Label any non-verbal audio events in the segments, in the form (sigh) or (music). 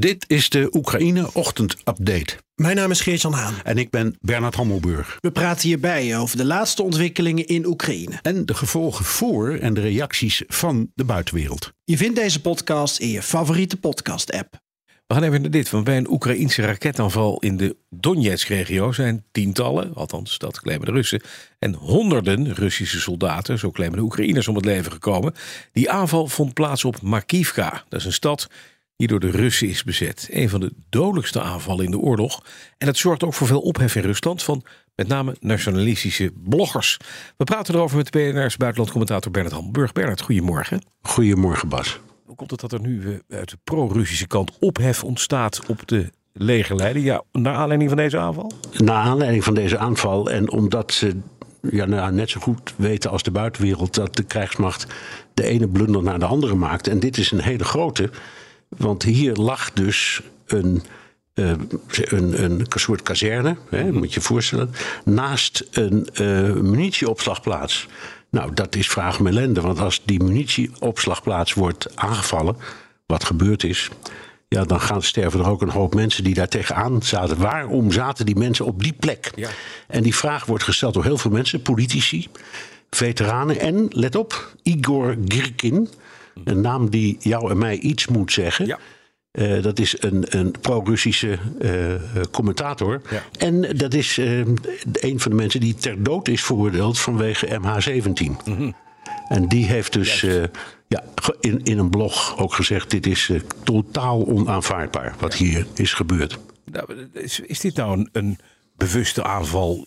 Dit is de Oekraïne Ochtend Update. Mijn naam is Geert-Jan Haan. En ik ben Bernard Hammelburg. We praten hierbij over de laatste ontwikkelingen in Oekraïne. En de gevolgen voor en de reacties van de buitenwereld. Je vindt deze podcast in je favoriete podcast-app. We gaan even naar dit, want bij een Oekraïnse raketaanval in de Donetsk-regio zijn tientallen, althans dat claimen de Russen, en honderden Russische soldaten, zo claimen de Oekraïners, om het leven gekomen. Die aanval vond plaats op Makivka, dat is een stad die door de Russen is bezet. Een van de dodelijkste aanvallen in de oorlog. En het zorgt ook voor veel ophef in Rusland van met name nationalistische bloggers. We praten erover met de BNR's buitenlandcommentator Bernard Hamburg. Bernard, goedemorgen. Goedemorgen Bas. Hoe komt het dat er nu eh, uit de pro-Russische kant ophef ontstaat op de legerleiding? Ja, naar aanleiding van deze aanval? Naar aanleiding van deze aanval en omdat ze ja, nou, net zo goed weten als de buitenwereld dat de krijgsmacht de ene blunder naar de andere maakt. En dit is een hele grote. Want hier lag dus een, uh, een, een soort kazerne, hè, moet je je voorstellen, naast een uh, munitieopslagplaats. Nou, dat is vraag om ellende, want als die munitieopslagplaats wordt aangevallen, wat gebeurd is, ja, dan gaan sterven er ook een hoop mensen die daar tegenaan zaten. Waarom zaten die mensen op die plek? Ja. En die vraag wordt gesteld door heel veel mensen, politici, veteranen en, let op, Igor Girkin een naam die jou en mij iets moet zeggen. Ja. Uh, dat is een, een pro-Russische uh, commentator. Ja. En dat is uh, een van de mensen die ter dood is veroordeeld vanwege MH17. Mm -hmm. En die heeft dus ja, in, in een blog ook gezegd: dit is totaal onaanvaardbaar wat ja. hier is gebeurd. Nou, is, is, dit nou een, een bewuste aanval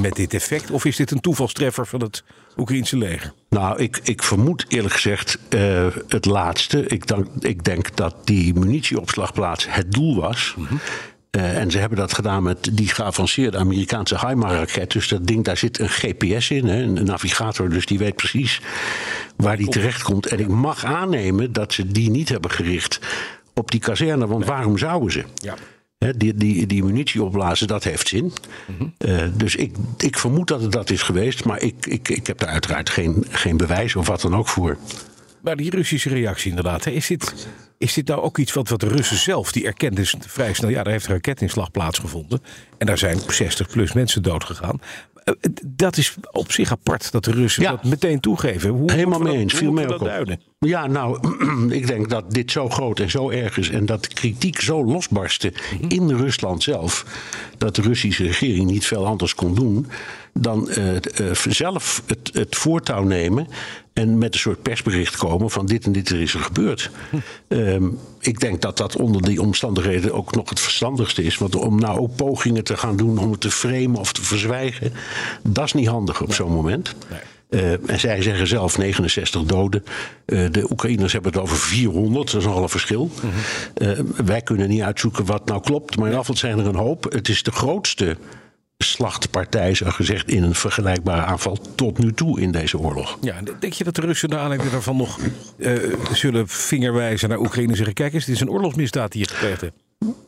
met dit effect? Of is dit een toevalstreffer van het Oekraïnse leger? Nou, ik, ik vermoed eerlijk gezegd uh, het laatste. Ik, dank, ik denk dat die munitieopslagplaats het doel was. Mm -hmm. uh, en ze hebben dat gedaan met die geavanceerde Amerikaanse HIMARS-raket. Dus dat ding, daar zit een GPS in, hè, een navigator. Dus die weet precies waar die terecht komt. En ik mag aannemen dat ze die niet hebben gericht op die kazerne. Want nee. waarom zouden ze? Ja. He, die, die, die munitie opblazen, dat heeft zin. Mm -hmm. uh, dus ik, ik vermoed dat het dat is geweest. Maar ik, ik, ik heb daar uiteraard geen, geen bewijs of wat dan ook voor. Maar die Russische reactie inderdaad. Is dit, is dit nou ook iets wat, wat de Russen zelf, die erkent dus vrij snel... ja, daar heeft een raketinslag plaatsgevonden. En daar zijn 60 plus mensen dood gegaan. Dat is op zich apart dat de Russen ja. dat meteen toegeven. Hoe Helemaal mee eens. Viel mij ook op. Ja, nou, (clears throat) ik denk dat dit zo groot en zo erg is. En dat de kritiek zo losbarstte -hmm. in Rusland zelf. Dat de Russische regering niet veel anders kon doen. dan uh, uh, zelf het, het voortouw nemen. En met een soort persbericht komen van dit en dit er is er gebeurd. Hm. Um, ik denk dat dat onder die omstandigheden ook nog het verstandigste is. Want om nou ook pogingen te gaan doen om het te framen of te verzwijgen. dat is niet handig op zo'n moment. Uh, en zij zeggen zelf 69 doden. Uh, de Oekraïners hebben het over 400. Dat is nogal een verschil. Mm -hmm. uh, wij kunnen niet uitzoeken wat nou klopt. Maar in afval zijn er een hoop. Het is de grootste slachtpartij, zo gezegd, in een vergelijkbare aanval tot nu toe in deze oorlog. Ja, denk je dat de Russen aanleiding daarvan nog uh, zullen vingerwijzen naar Oekraïne en zeggen: kijk eens, dit is een oorlogsmisdaad die je gepleegd hebt?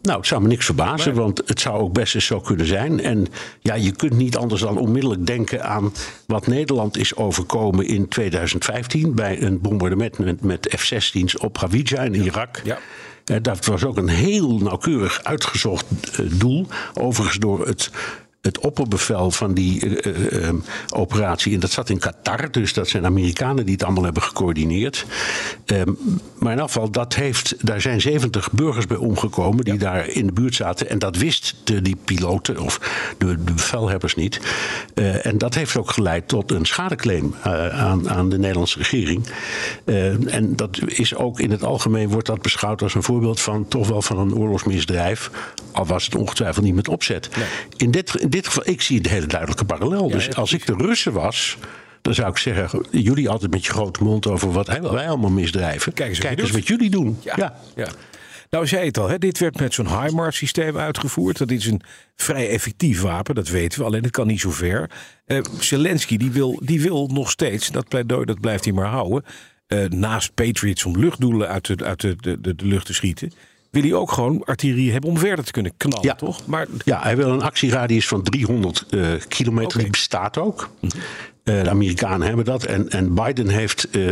Nou, het zou me niks verbazen, nee. want het zou ook best eens zo kunnen zijn. En ja, je kunt niet anders dan onmiddellijk denken aan wat Nederland is overkomen in 2015 bij een bombardement met, met F-16's op Hawija in Irak. Ja. ja. Dat was ook een heel nauwkeurig uitgezocht doel. Overigens door het het opperbevel van die uh, uh, operatie. En dat zat in Qatar, dus dat zijn Amerikanen die het allemaal hebben gecoördineerd. Um, maar in afval, dat heeft, daar zijn 70 burgers bij omgekomen die ja. daar in de buurt zaten. En dat wist de, die piloten of de, de bevelhebbers niet. Uh, en dat heeft ook geleid tot een schadeclaim aan, aan de Nederlandse regering. en dat is ook in het algemeen wordt dat beschouwd als een voorbeeld van toch wel van een oorlogsmisdrijf. Al was het ongetwijfeld niet met opzet. Nee. In dit dit geval, ik zie een hele duidelijke parallel. Ja, dus als ik de Russen was, dan zou ik zeggen: jullie altijd met je grote mond over wat wij allemaal misdrijven. Kijk eens, Kijk eens wat jullie doen. Ja. ja. ja. Nou, zei het al, hè? dit werd met zo'n HIMARS-systeem uitgevoerd. Dat is een vrij effectief wapen, dat weten we. Alleen het kan niet zo ver. Uh, Zelensky die wil, die wil nog steeds, dat pleidooi dat blijft hij maar houden... Uh, naast Patriots om luchtdoelen uit de, uit de, de, de lucht te schieten wil hij ook gewoon artillerie hebben om verder te kunnen knallen, ja. toch? Maar... Ja, hij wil een actieradius van 300 uh, kilometer. Okay. Die bestaat ook. Uh, de Amerikanen hebben dat. En, en Biden heeft, uh,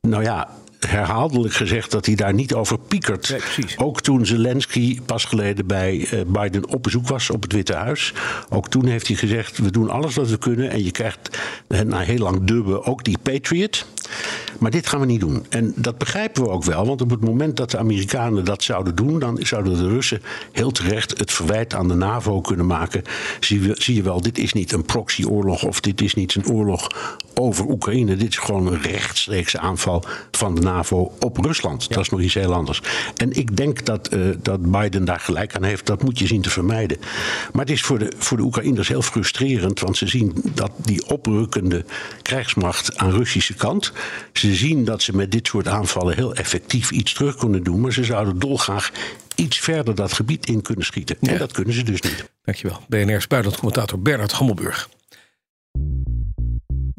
nou ja, herhaaldelijk gezegd dat hij daar niet over piekert. Nee, ook toen Zelensky pas geleden bij Biden op bezoek was op het Witte Huis. Ook toen heeft hij gezegd: we doen alles wat we kunnen. En je krijgt na heel lang dubben ook die Patriot. Maar dit gaan we niet doen. En dat begrijpen we ook wel, want op het moment dat de Amerikanen dat zouden doen, dan zouden de Russen heel terecht het verwijt aan de NAVO kunnen maken. Zie, je wel, dit is niet een proxyoorlog of dit is niet een oorlog over Oekraïne. Dit is gewoon een rechtstreekse aanval van de NAVO op Rusland. Ja. Dat is nog iets heel anders. En ik denk dat, uh, dat Biden daar gelijk aan heeft. Dat moet je zien te vermijden. Maar het is voor de, voor de Oekraïners heel frustrerend, want ze zien dat die oprukkende krijgsmacht aan Russische kant. Ze zien dat ze met dit soort aanvallen heel effectief iets terug kunnen doen, maar ze zouden dolgraag iets verder dat gebied in kunnen schieten. Ja. En dat kunnen ze dus niet. Dankjewel. BNR's buitenlandcommentator Bernard Hammelburg.